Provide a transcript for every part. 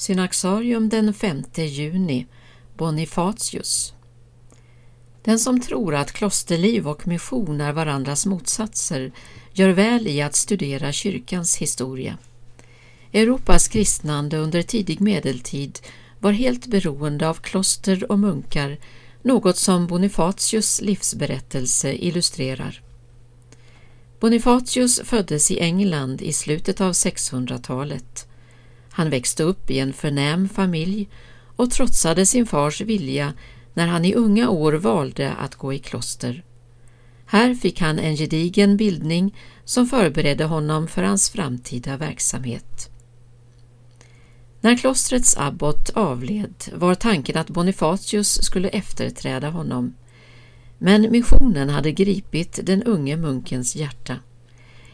Synaxarium den 5 juni Bonifatius Den som tror att klosterliv och mission är varandras motsatser gör väl i att studera kyrkans historia. Europas kristnande under tidig medeltid var helt beroende av kloster och munkar, något som Bonifatius livsberättelse illustrerar. Bonifatius föddes i England i slutet av 600-talet. Han växte upp i en förnäm familj och trotsade sin fars vilja när han i unga år valde att gå i kloster. Här fick han en gedigen bildning som förberedde honom för hans framtida verksamhet. När klostrets abbot avled var tanken att Bonifatius skulle efterträda honom. Men missionen hade gripit den unge munkens hjärta.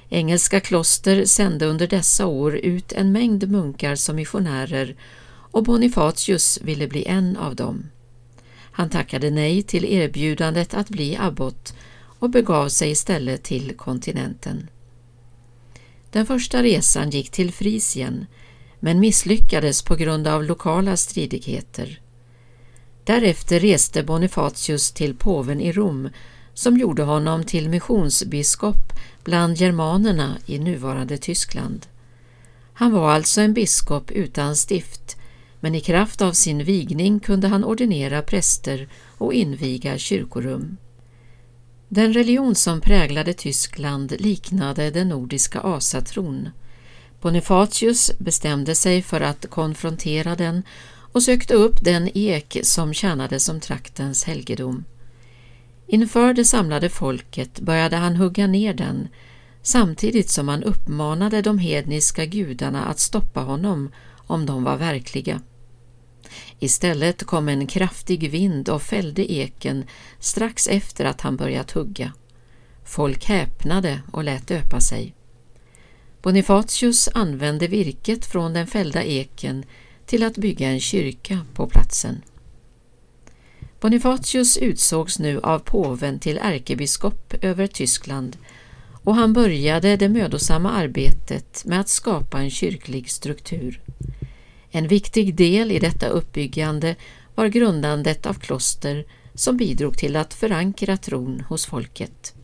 Engelska kloster sände under dessa år ut en mängd munkar som missionärer och Bonifatius ville bli en av dem. Han tackade nej till erbjudandet att bli abbot och begav sig istället till kontinenten. Den första resan gick till Frisien men misslyckades på grund av lokala stridigheter. Därefter reste Bonifatius till påven i Rom som gjorde honom till missionsbiskop bland germanerna i nuvarande Tyskland. Han var alltså en biskop utan stift, men i kraft av sin vigning kunde han ordinera präster och inviga kyrkorum. Den religion som präglade Tyskland liknade den nordiska asatron. Bonifatius bestämde sig för att konfrontera den och sökte upp den ek som tjänade som traktens helgedom. Inför det samlade folket började han hugga ner den samtidigt som han uppmanade de hedniska gudarna att stoppa honom om de var verkliga. Istället kom en kraftig vind och fällde eken strax efter att han börjat hugga. Folk häpnade och lät döpa sig. Bonifatius använde virket från den fällda eken till att bygga en kyrka på platsen. Bonifatius utsågs nu av påven till ärkebiskop över Tyskland och han började det mödosamma arbetet med att skapa en kyrklig struktur. En viktig del i detta uppbyggande var grundandet av kloster som bidrog till att förankra tron hos folket.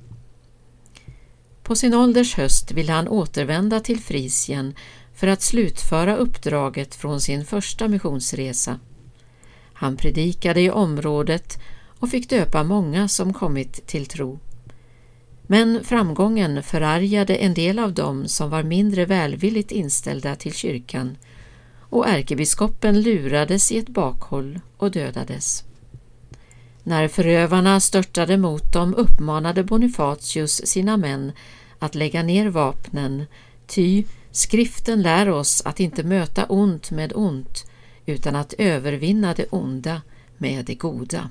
På sin ålders höst ville han återvända till Frisien för att slutföra uppdraget från sin första missionsresa. Han predikade i området och fick döpa många som kommit till tro. Men framgången förargade en del av dem som var mindre välvilligt inställda till kyrkan och ärkebiskopen lurades i ett bakhåll och dödades. När förövarna störtade mot dem uppmanade Bonifatius sina män att lägga ner vapnen, ty skriften lär oss att inte möta ont med ont utan att övervinna det onda med det goda.